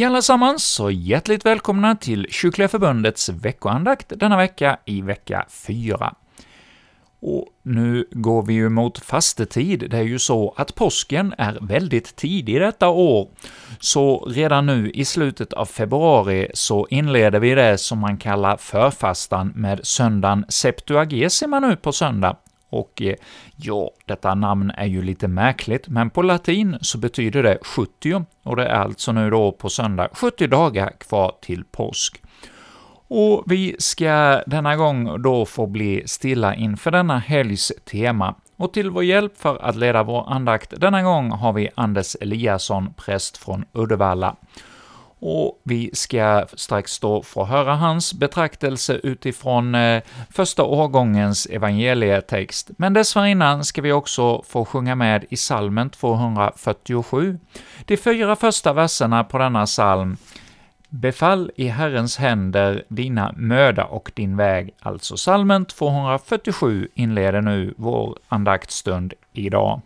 Hej allesammans och hjärtligt välkomna till Kyrkliga Förbundets veckoandakt denna vecka i vecka 4. Och nu går vi ju mot fastetid. Det är ju så att påsken är väldigt tidig detta år, så redan nu i slutet av februari så inleder vi det som man kallar förfastan med söndagen Septuagesima nu på söndag, och eh, ja, detta namn är ju lite märkligt, men på latin så betyder det 70, och det är alltså nu då på söndag 70 dagar kvar till påsk. Och vi ska denna gång då få bli stilla inför denna helgs tema, och till vår hjälp för att leda vår andakt denna gång har vi Anders Eliasson, präst från Uddevalla och vi ska strax då få höra hans betraktelse utifrån eh, första årgångens evangelietext, men dessförinnan ska vi också få sjunga med i salmen 247. De fyra första verserna på denna psalm Befall i Herrens händer dina möda och din väg, alltså salmen 247 inleder nu vår andaktstund idag.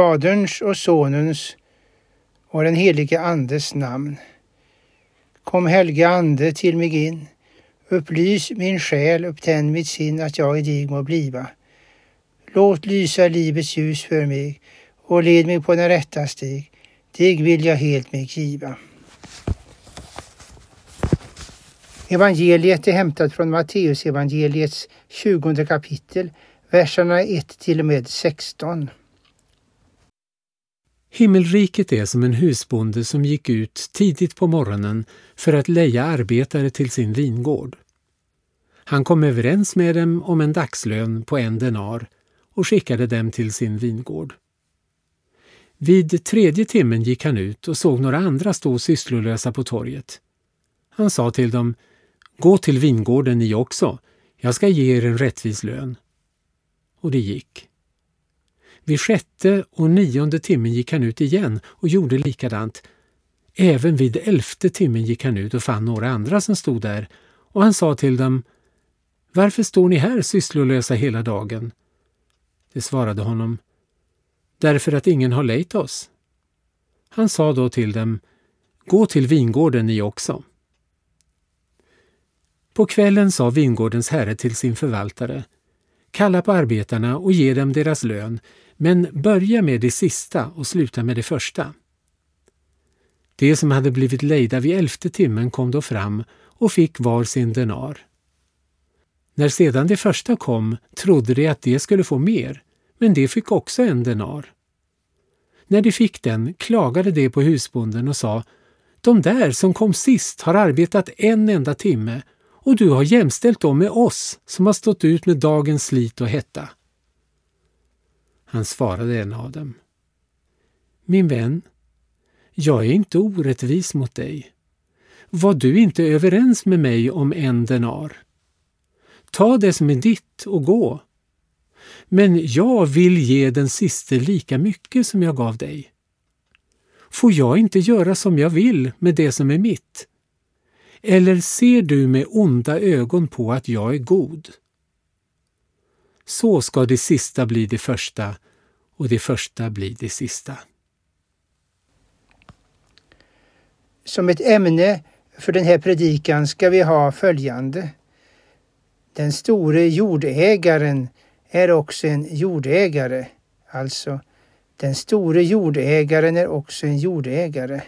Faderns och Sonens och den helige Andes namn. Kom helge Ande till mig in. Upplys min själ, upptänd mitt sinn att jag i dig må bliva. Låt lysa livets ljus för mig och led mig på den rätta stig. Dig vill jag helt mig giva. Evangeliet är hämtat från Matteusevangeliets 20 kapitel, verserna 1 till och med 16. Himmelriket är som en husbonde som gick ut tidigt på morgonen för att leja arbetare till sin vingård. Han kom överens med dem om en dagslön på en denar och skickade dem till sin vingård. Vid tredje timmen gick han ut och såg några andra stå sysslolösa på torget. Han sa till dem, Gå till vingården ni också, jag ska ge er en rättvis lön. Och det gick. Vid sjätte och nionde timmen gick han ut igen och gjorde likadant. Även vid elfte timmen gick han ut och fann några andra som stod där och han sa till dem Varför står ni här sysslolösa hela dagen? De svarade honom Därför att ingen har lejt oss. Han sa då till dem Gå till vingården ni också. På kvällen sa vingårdens herre till sin förvaltare Kalla på arbetarna och ge dem deras lön, men börja med det sista och sluta med det första. De som hade blivit lejda vid elfte timmen kom då fram och fick var sin denar. När sedan det första kom trodde de att de skulle få mer, men de fick också en denar. När de fick den klagade de på husbonden och sa De där som kom sist har arbetat en enda timme och du har jämställt dem med oss som har stått ut med dagens slit och hetta. Han svarade en av dem. Min vän, jag är inte orättvis mot dig. Var du inte överens med mig om en denar? Ta det som är ditt och gå. Men jag vill ge den siste lika mycket som jag gav dig. Får jag inte göra som jag vill med det som är mitt? Eller ser du med onda ögon på att jag är god? Så ska det sista bli det första och det första bli det sista. Som ett ämne för den här predikan ska vi ha följande. Den store jordägaren är också en jordägare. Alltså, den store jordägaren är också en jordägare.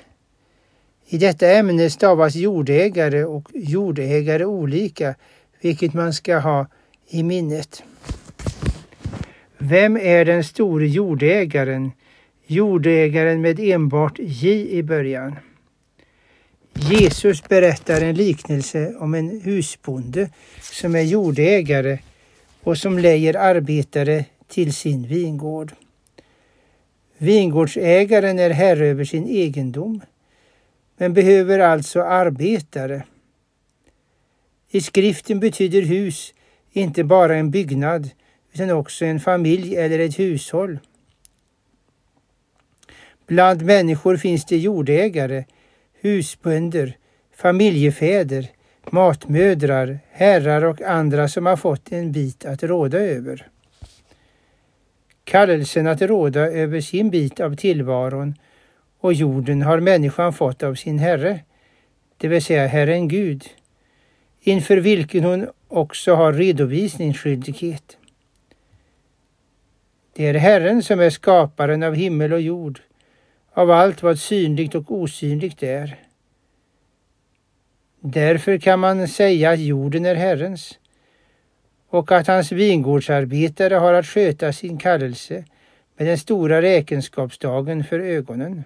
I detta ämne stavas jordägare och jordägare olika, vilket man ska ha i minnet. Vem är den store jordägaren? Jordägaren med enbart J i början. Jesus berättar en liknelse om en husbonde som är jordägare och som lejer arbetare till sin vingård. Vingårdsägaren är herre över sin egendom men behöver alltså arbetare. I skriften betyder hus inte bara en byggnad utan också en familj eller ett hushåll. Bland människor finns det jordägare, husbönder, familjefäder, matmödrar, herrar och andra som har fått en bit att råda över. Kallelsen att råda över sin bit av tillvaron och jorden har människan fått av sin Herre, det vill säga Herren Gud, inför vilken hon också har redovisningsskyldighet. Det är Herren som är skaparen av himmel och jord, av allt vad synligt och osynligt är. Därför kan man säga att jorden är Herrens och att hans vingårdsarbetare har att sköta sin kallelse med den stora räkenskapsdagen för ögonen.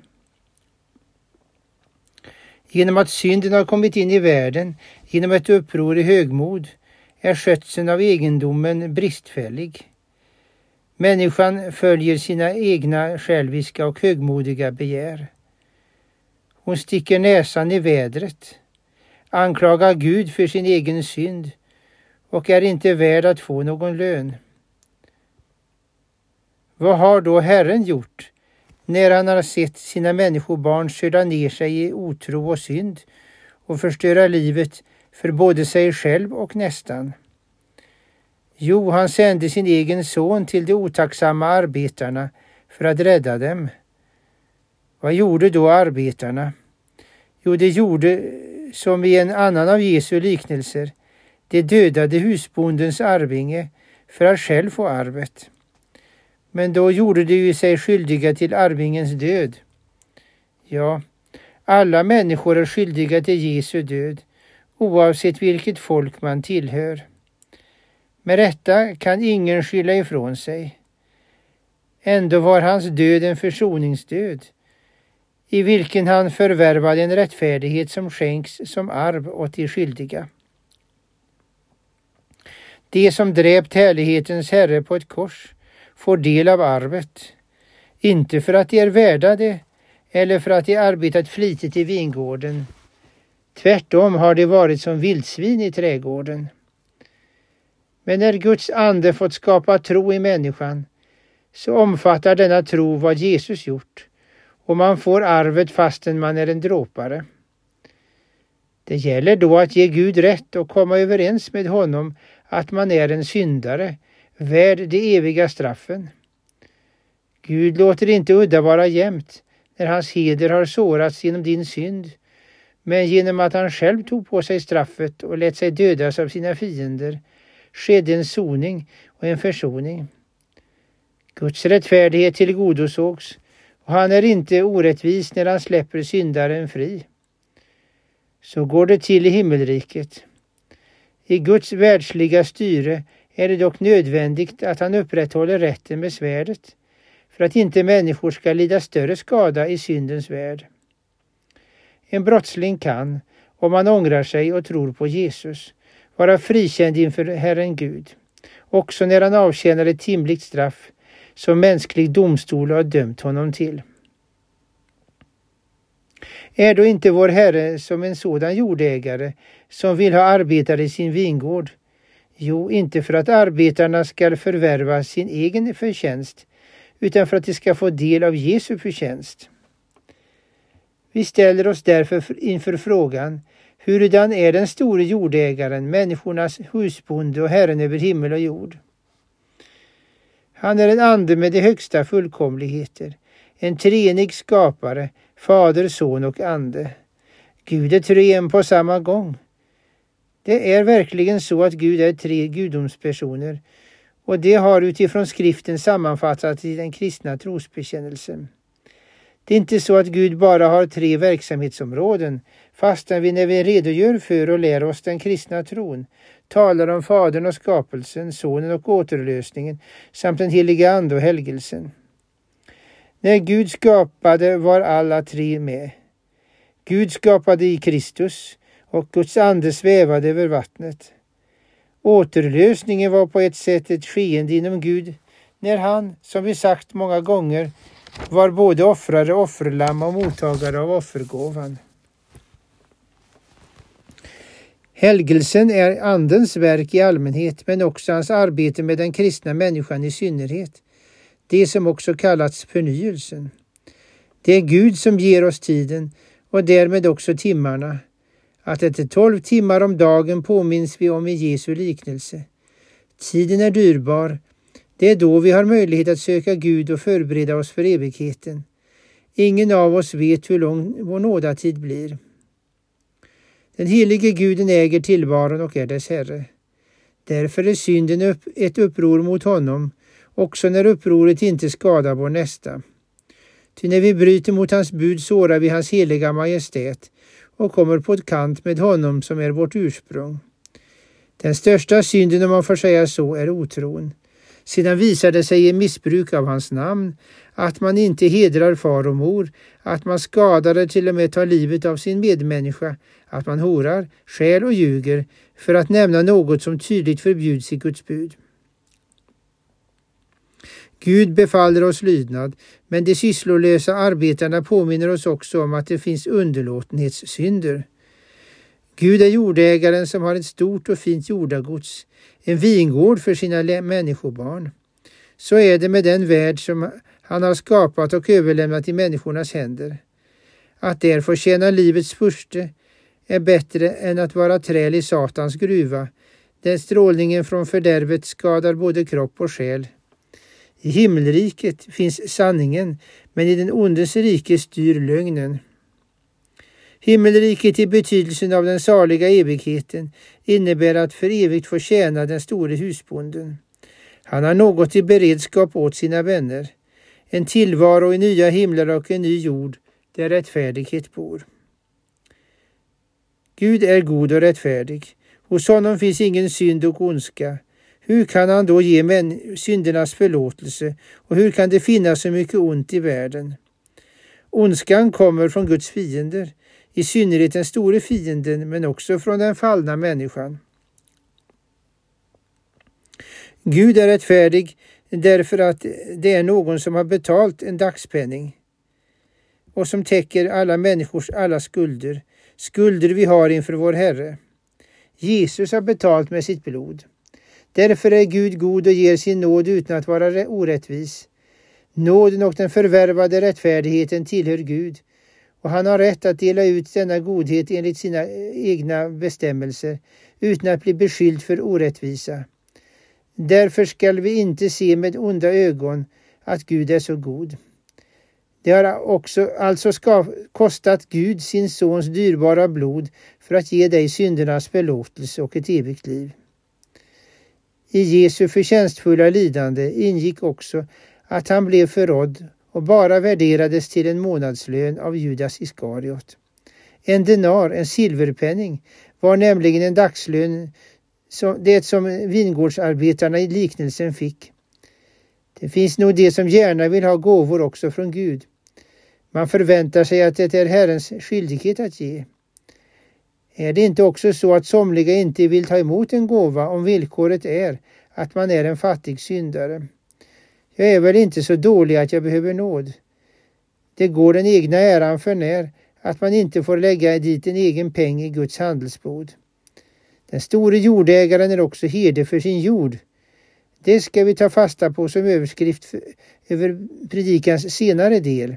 Genom att synden har kommit in i världen, genom ett uppror i högmod, är skötseln av egendomen bristfällig. Människan följer sina egna själviska och högmodiga begär. Hon sticker näsan i vädret, anklagar Gud för sin egen synd och är inte värd att få någon lön. Vad har då Herren gjort när han har sett sina människobarn köra ner sig i otro och synd och förstöra livet för både sig själv och nästan. Jo, han sände sin egen son till de otacksamma arbetarna för att rädda dem. Vad gjorde då arbetarna? Jo, de gjorde som i en annan av Jesu liknelser. De dödade husbondens arvinge för att själv få arvet. Men då gjorde de ju sig skyldiga till arvingens död. Ja, alla människor är skyldiga till Jesu död, oavsett vilket folk man tillhör. Med rätta kan ingen skylla ifrån sig. Ändå var hans död en försoningsdöd, i vilken han förvärvade en rättfärdighet som skänks som arv åt de skyldiga. De som dräpt härlighetens Herre på ett kors får del av arvet. Inte för att de är värda det eller för att de arbetat flitigt i vingården. Tvärtom har de varit som vildsvin i trädgården. Men när Guds ande fått skapa tro i människan så omfattar denna tro vad Jesus gjort och man får arvet fastän man är en dråpare. Det gäller då att ge Gud rätt och komma överens med honom att man är en syndare, värd de eviga straffen. Gud låter inte udda vara jämt när hans heder har sårats genom din synd, men genom att han själv tog på sig straffet och lät sig dödas av sina fiender skedde en soning och en försoning. Guds rättfärdighet tillgodosågs och han är inte orättvis när han släpper syndaren fri. Så går det till i himmelriket. I Guds världsliga styre är det dock nödvändigt att han upprätthåller rätten med svärdet för att inte människor ska lida större skada i syndens värld. En brottsling kan, om han ångrar sig och tror på Jesus, vara frikänd inför Herren Gud, också när han avtjänar ett timligt straff som mänsklig domstol har dömt honom till. Är då inte vår Herre som en sådan jordägare som vill ha arbetare i sin vingård? Jo, inte för att arbetarna skall förvärva sin egen förtjänst, utan för att de ska få del av Jesu förtjänst. Vi ställer oss därför inför frågan, hurudan är den store jordägaren, människornas husbonde och Herren över himmel och jord? Han är en ande med de högsta fullkomligheter, en treenig skapare, Fader, Son och Ande. Gud är treen på samma gång. Det är verkligen så att Gud är tre gudomspersoner och det har utifrån skriften sammanfattats i den kristna trosbekännelsen. Det är inte så att Gud bara har tre verksamhetsområden, fastän vi när vi redogör för och lär oss den kristna tron talar om Fadern och skapelsen, Sonen och återlösningen samt den heliga Ande och helgelsen. När Gud skapade var alla tre med. Gud skapade i Kristus och Guds ande svävade över vattnet. Återlösningen var på ett sätt ett skeende inom Gud när han, som vi sagt många gånger, var både offrare, offerlamm och mottagare av offergåvan. Helgelsen är Andens verk i allmänhet men också hans arbete med den kristna människan i synnerhet det som också kallats förnyelsen. Det är Gud som ger oss tiden och därmed också timmarna. Att efter tolv timmar om dagen påminns vi om i Jesu liknelse. Tiden är dyrbar. Det är då vi har möjlighet att söka Gud och förbereda oss för evigheten. Ingen av oss vet hur lång vår nådatid blir. Den helige Guden äger tillvaron och är dess Herre. Därför är synden ett uppror mot honom också när upproret inte skadar vår nästa. Ty när vi bryter mot hans bud sårar vi hans heliga majestät och kommer på ett kant med honom som är vårt ursprung. Den största synden, om man får säga så, är otron. Sedan visar det sig i missbruk av hans namn, att man inte hedrar far och mor, att man skadar eller till och med tar livet av sin medmänniska, att man horar, skäl och ljuger, för att nämna något som tydligt förbjuds i Guds bud. Gud befaller oss lydnad, men de sysslolösa arbetarna påminner oss också om att det finns underlåtenhetssynder. Gud är jordägaren som har ett stort och fint jordagods, en vingård för sina människobarn. Så är det med den värld som han har skapat och överlämnat i människornas händer. Att där få tjäna livets furste är bättre än att vara träl i Satans gruva, där strålningen från fördärvet skadar både kropp och själ. I himmelriket finns sanningen, men i den ondes rike styr lögnen. Himmelriket i betydelsen av den saliga evigheten innebär att för evigt få tjäna den store husbonden. Han har något i beredskap åt sina vänner, en tillvaro i nya himlar och en ny jord där rättfärdighet bor. Gud är god och rättfärdig. Hos honom finns ingen synd och ondska. Hur kan han då ge syndernas förlåtelse och hur kan det finnas så mycket ont i världen? Ondskan kommer från Guds fiender, i synnerhet den store fienden men också från den fallna människan. Gud är rättfärdig därför att det är någon som har betalt en dagspenning och som täcker alla människors alla skulder, skulder vi har inför vår Herre. Jesus har betalt med sitt blod. Därför är Gud god och ger sin nåd utan att vara orättvis. Nåden och den förvärvade rättfärdigheten tillhör Gud och han har rätt att dela ut denna godhet enligt sina eh, egna bestämmelser utan att bli beskylld för orättvisa. Därför skall vi inte se med onda ögon att Gud är så god. Det har också alltså kostat Gud sin sons dyrbara blod för att ge dig syndernas förlåtelse och ett evigt liv. I Jesu förtjänstfulla lidande ingick också att han blev förrådd och bara värderades till en månadslön av Judas Iskariot. En denar, en silverpenning, var nämligen en dagslön, det som vingårdsarbetarna i liknelsen fick. Det finns nog de som gärna vill ha gåvor också från Gud. Man förväntar sig att det är Herrens skyldighet att ge. Är det inte också så att somliga inte vill ta emot en gåva om villkoret är att man är en fattig syndare? Jag är väl inte så dålig att jag behöver nåd. Det går den egna äran för när att man inte får lägga dit en egen peng i Guds handelsbod. Den store jordägaren är också herde för sin jord. Det ska vi ta fasta på som överskrift för, över predikans senare del.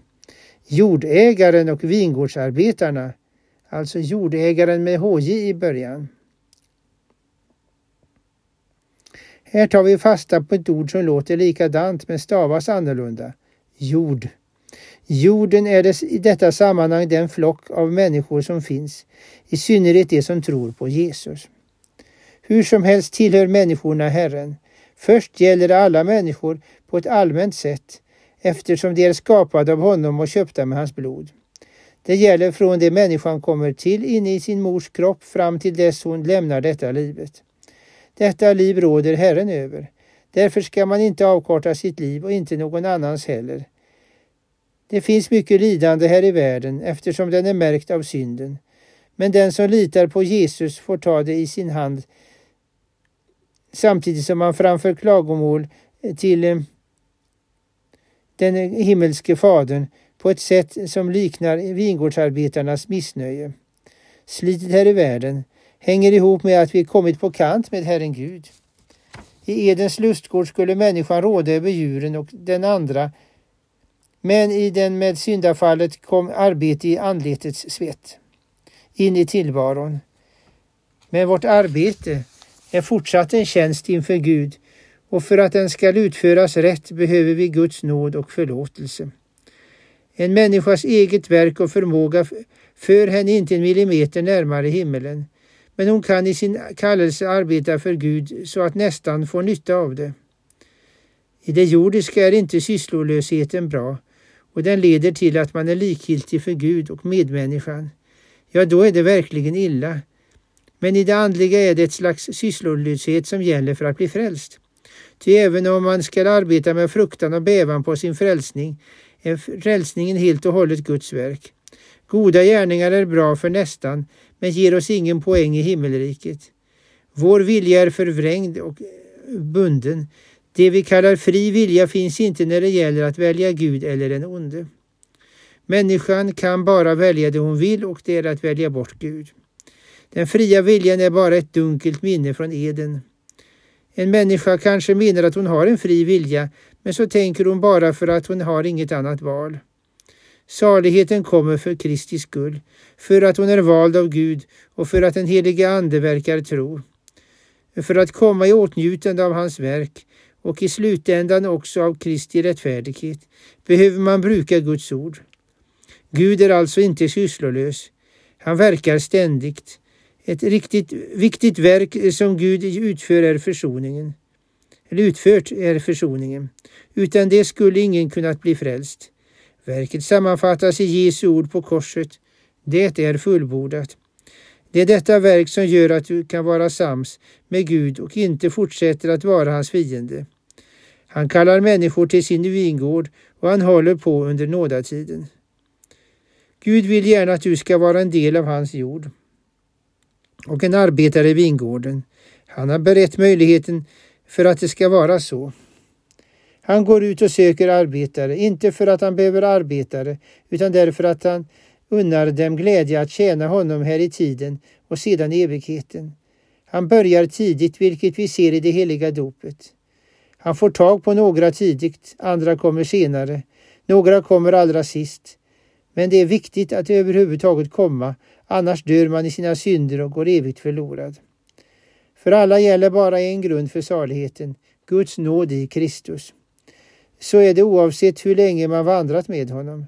Jordägaren och vingårdsarbetarna, alltså jordägaren med HJ i början. Här tar vi fasta på ett ord som låter likadant men stavas annorlunda. Jord. Jorden är det, i detta sammanhang den flock av människor som finns, i synnerhet de som tror på Jesus. Hur som helst tillhör människorna Herren. Först gäller det alla människor på ett allmänt sätt, eftersom de är skapade av honom och köpta med hans blod. Det gäller från det människan kommer till inne i sin mors kropp fram till dess hon lämnar detta livet. Detta liv råder Herren över. Därför ska man inte avkorta sitt liv och inte någon annans heller. Det finns mycket lidande här i världen eftersom den är märkt av synden. Men den som litar på Jesus får ta det i sin hand samtidigt som man framför klagomål till eh, den himmelske Fadern på ett sätt som liknar vingårdsarbetarnas missnöje. Slitet här i världen hänger ihop med att vi kommit på kant med Herren Gud. I Edens lustgård skulle människan råda över djuren och den andra, men i den med syndafallet kom arbete i anletets svett in i tillvaron. Men vårt arbete är fortsatt en tjänst inför Gud och för att den skall utföras rätt behöver vi Guds nåd och förlåtelse. En människas eget verk och förmåga för henne inte en millimeter närmare himmelen, men hon kan i sin kallelse arbeta för Gud så att nästan får nytta av det. I det jordiska är inte sysslolösheten bra och den leder till att man är likgiltig för Gud och medmänniskan. Ja, då är det verkligen illa. Men i det andliga är det ett slags sysslolöshet som gäller för att bli frälst. Ty även om man skall arbeta med fruktan och bävan på sin frälsning är frälsningen helt och hållet Guds verk. Goda gärningar är bra för nästan, men ger oss ingen poäng i himmelriket. Vår vilja är förvrängd och bunden. Det vi kallar fri vilja finns inte när det gäller att välja Gud eller den onde. Människan kan bara välja det hon vill och det är att välja bort Gud. Den fria viljan är bara ett dunkelt minne från Eden. En människa kanske menar att hon har en fri vilja, men så tänker hon bara för att hon har inget annat val. Saligheten kommer för Kristi skull, för att hon är vald av Gud och för att den helige Ande verkar tro. För att komma i åtnjutande av hans verk och i slutändan också av Kristi rättfärdighet behöver man bruka Guds ord. Gud är alltså inte sysslolös. Han verkar ständigt. Ett riktigt viktigt verk som Gud utför är försoningen. Eller utfört är försoningen. Utan det skulle ingen kunnat bli frälst. Verket sammanfattas i Jesu ord på korset. Det är fullbordat. Det är detta verk som gör att du kan vara sams med Gud och inte fortsätter att vara hans fiende. Han kallar människor till sin vingård och han håller på under nådatiden. Gud vill gärna att du ska vara en del av hans jord och en arbetare i vingården. Han har berett möjligheten för att det ska vara så. Han går ut och söker arbetare, inte för att han behöver arbetare, utan därför att han unnar dem glädje att tjäna honom här i tiden och sedan i evigheten. Han börjar tidigt, vilket vi ser i det heliga dopet. Han får tag på några tidigt, andra kommer senare. Några kommer allra sist. Men det är viktigt att överhuvudtaget komma, annars dör man i sina synder och går evigt förlorad. För alla gäller bara en grund för saligheten, Guds nåd i Kristus. Så är det oavsett hur länge man vandrat med honom.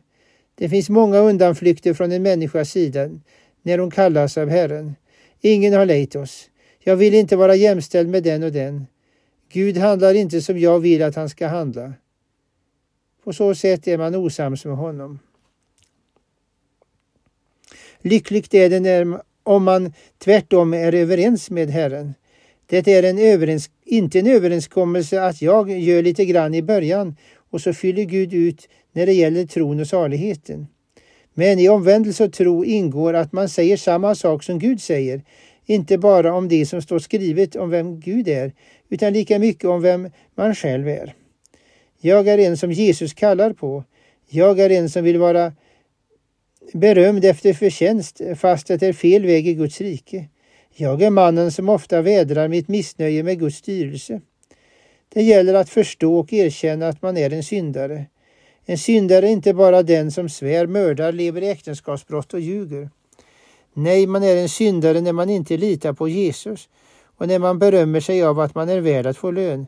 Det finns många undanflykter från en människas sida när hon kallas av Herren. Ingen har lejt oss. Jag vill inte vara jämställd med den och den. Gud handlar inte som jag vill att han ska handla. På så sätt är man osams med honom. Lyckligt är det när, om man tvärtom är överens med Herren. Det är en överenskommelse inte en överenskommelse att jag gör lite grann i början och så fyller Gud ut när det gäller tron och saligheten. Men i omvändelse och tro ingår att man säger samma sak som Gud säger, inte bara om det som står skrivet om vem Gud är, utan lika mycket om vem man själv är. Jag är en som Jesus kallar på. Jag är en som vill vara berömd efter förtjänst, fast det är fel väg i Guds rike. Jag är mannen som ofta vädrar mitt missnöje med Guds styrelse. Det gäller att förstå och erkänna att man är en syndare. En syndare är inte bara den som svär, mördar, lever i äktenskapsbrott och ljuger. Nej, man är en syndare när man inte litar på Jesus och när man berömmer sig av att man är värd att få lön.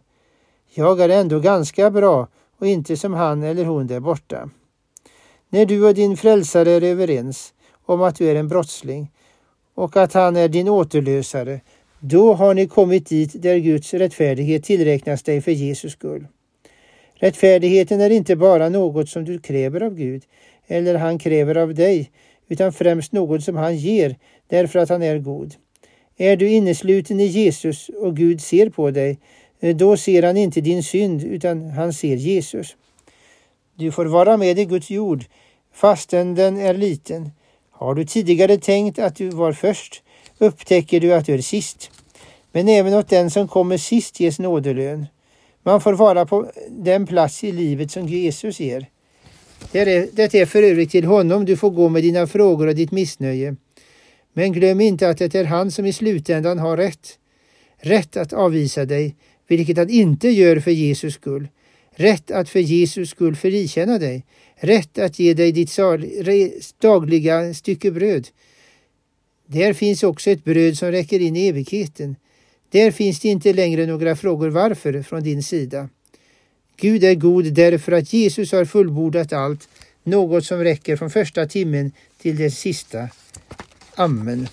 Jag är ändå ganska bra och inte som han eller hon där borta. När du och din frälsare är överens om att du är en brottsling och att han är din återlösare, då har ni kommit dit där Guds rättfärdighet tillräknas dig för Jesus skull. Rättfärdigheten är inte bara något som du kräver av Gud eller han kräver av dig, utan främst något som han ger därför att han är god. Är du innesluten i Jesus och Gud ser på dig, då ser han inte din synd utan han ser Jesus. Du får vara med i Guds jord fastän den är liten. Har du tidigare tänkt att du var först upptäcker du att du är sist. Men även åt den som kommer sist ges nådelön. Man får vara på den plats i livet som Jesus ger. Det är för övrigt till honom du får gå med dina frågor och ditt missnöje. Men glöm inte att det är han som i slutändan har rätt. Rätt att avvisa dig, vilket han inte gör för Jesus skull. Rätt att för Jesus skull frikänna dig. Rätt att ge dig ditt dagliga stycke bröd. Där finns också ett bröd som räcker in i evigheten. Där finns det inte längre några frågor varför från din sida. Gud är god därför att Jesus har fullbordat allt, något som räcker från första timmen till den sista. Amen.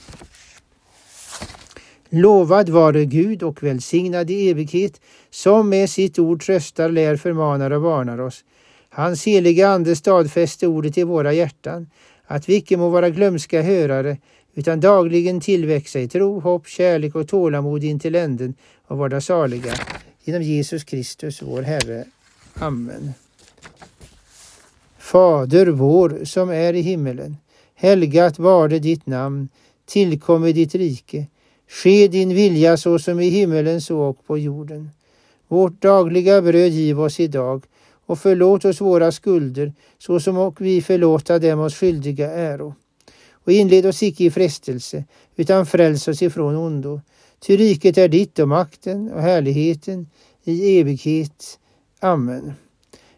Lovad vare Gud och välsignad i evighet, som med sitt ord tröstar, lär, förmanar och varnar oss. Hans heliga Ande stadfäste ordet i våra hjärtan, att vi icke må vara glömska hörare, utan dagligen tillväxa i tro, hopp, kärlek och tålamod in till änden och vara saliga. Genom Jesus Kristus, vår Herre. Amen. Fader vår som är i himmelen. Helgat varde ditt namn. Tillkomme ditt rike. Ske din vilja så som i himmelen så och på jorden. Vårt dagliga bröd giv oss idag och förlåt oss våra skulder så som och vi förlåta dem oss skyldiga äro. Och inled oss icke i frestelse utan fräls oss ifrån ondo. Ty riket är ditt och makten och härligheten i evighet. Amen.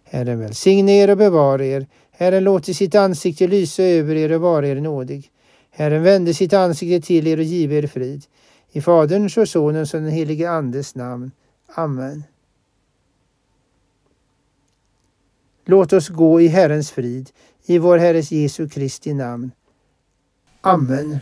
Herren välsigne er och bevara er. Herren låter sitt ansikte lysa över er och vara er nådig. Herren vände sitt ansikte till er och give er frid. I Faderns och Sonens och den helige Andes namn. Amen. Låt oss gå i Herrens frid, i vår Herres Jesu Kristi namn. Amen.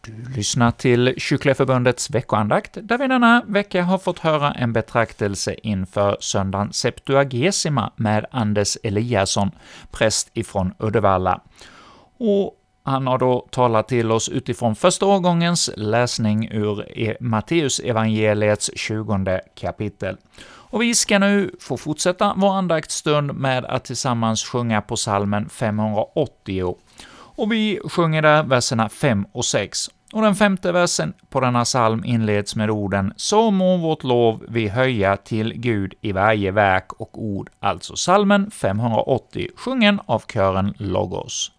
Du lyssnar till Kyrkliga Förbundets veckoandakt, där vi denna vecka har fått höra en betraktelse inför söndagen Septuagesima med Anders Eliasson, präst ifrån Uddevalla. Och han har då talat till oss utifrån första årgångens läsning ur Matteusevangeliets Matteus 20 kapitel. Och vi ska nu få fortsätta vår andaktsstund med att tillsammans sjunga på salmen 580. Och vi sjunger där verserna 5 och 6. Och den femte versen på denna psalm inleds med orden ”Så må vårt lov vi höja till Gud i varje verk och ord”, alltså salmen 580, sjungen av kören Logos.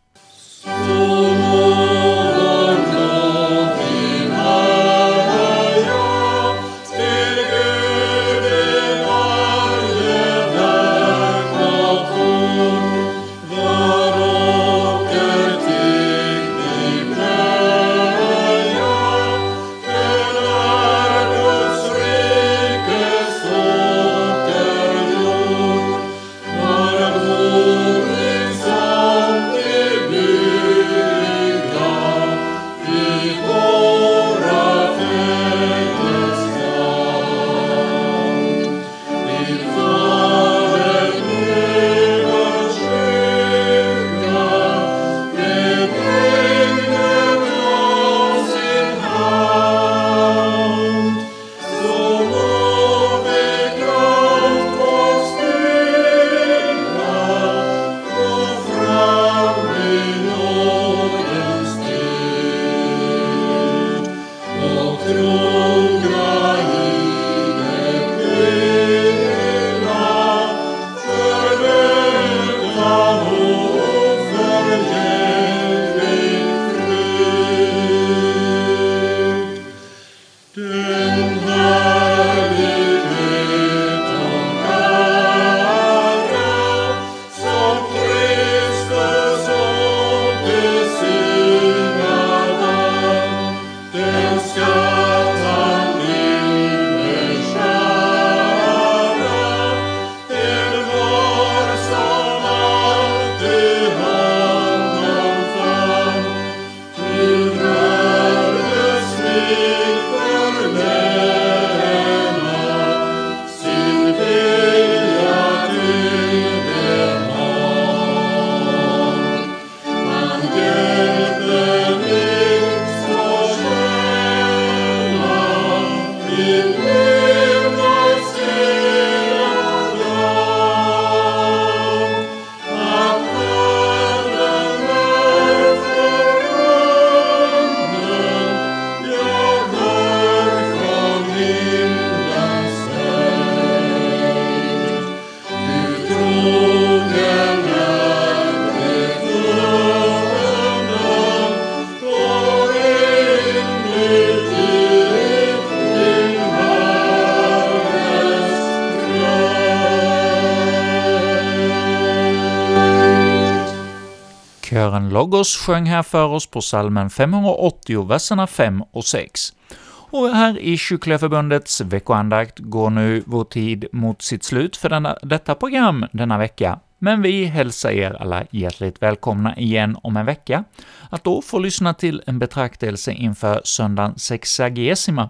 Kören Logos sjöng här för oss på salmen 580, verserna 5 och 6. Och här i Kycklingeförbundets veckoandakt går nu vår tid mot sitt slut för denna, detta program denna vecka, men vi hälsar er alla hjärtligt välkomna igen om en vecka, att då få lyssna till en betraktelse inför söndagen Sexagesima.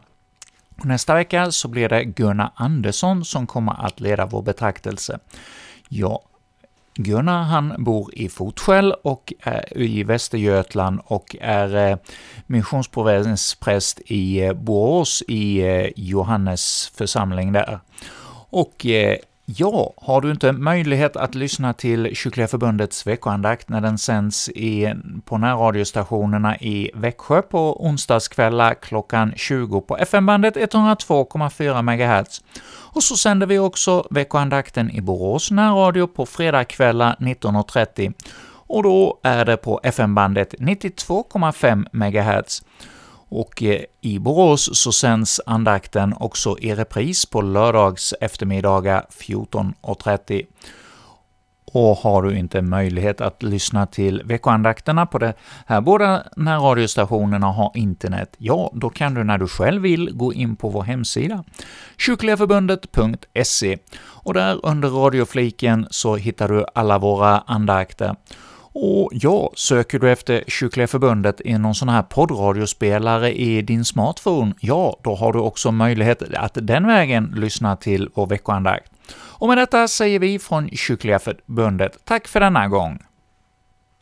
Nästa vecka så blir det Gunnar Andersson som kommer att leda vår betraktelse. Ja, Gunnar han bor i Fotskäll och är i Västergötland och är eh, missionsprovinspräst i eh, Borås i eh, Johannes församling där. Och Ja, har du inte möjlighet att lyssna till Kyrkliga Förbundets veckoandakt när den sänds i, på närradiostationerna i Växjö på onsdagskvällar klockan 20 på FM-bandet 102,4 MHz, och så sänder vi också veckoandakten i Borås närradio på fredagskvällar 19.30, och då är det på FM-bandet 92,5 MHz. Och eh, i Borås så sänds andakten också i repris på lördags eftermiddagar 14.30. Och har du inte möjlighet att lyssna till veckoandakterna på de här båda närradiostationerna har internet, ja, då kan du när du själv vill gå in på vår hemsida, kyrkligaförbundet.se, och där under radiofliken så hittar du alla våra andakter. Och ja, söker du efter Kyrkliga Förbundet i någon sån här poddradiospelare i din smartphone, ja, då har du också möjlighet att den vägen lyssna till vår veckoandakt. Och med detta säger vi från Kyrkliga Förbundet tack för denna gång.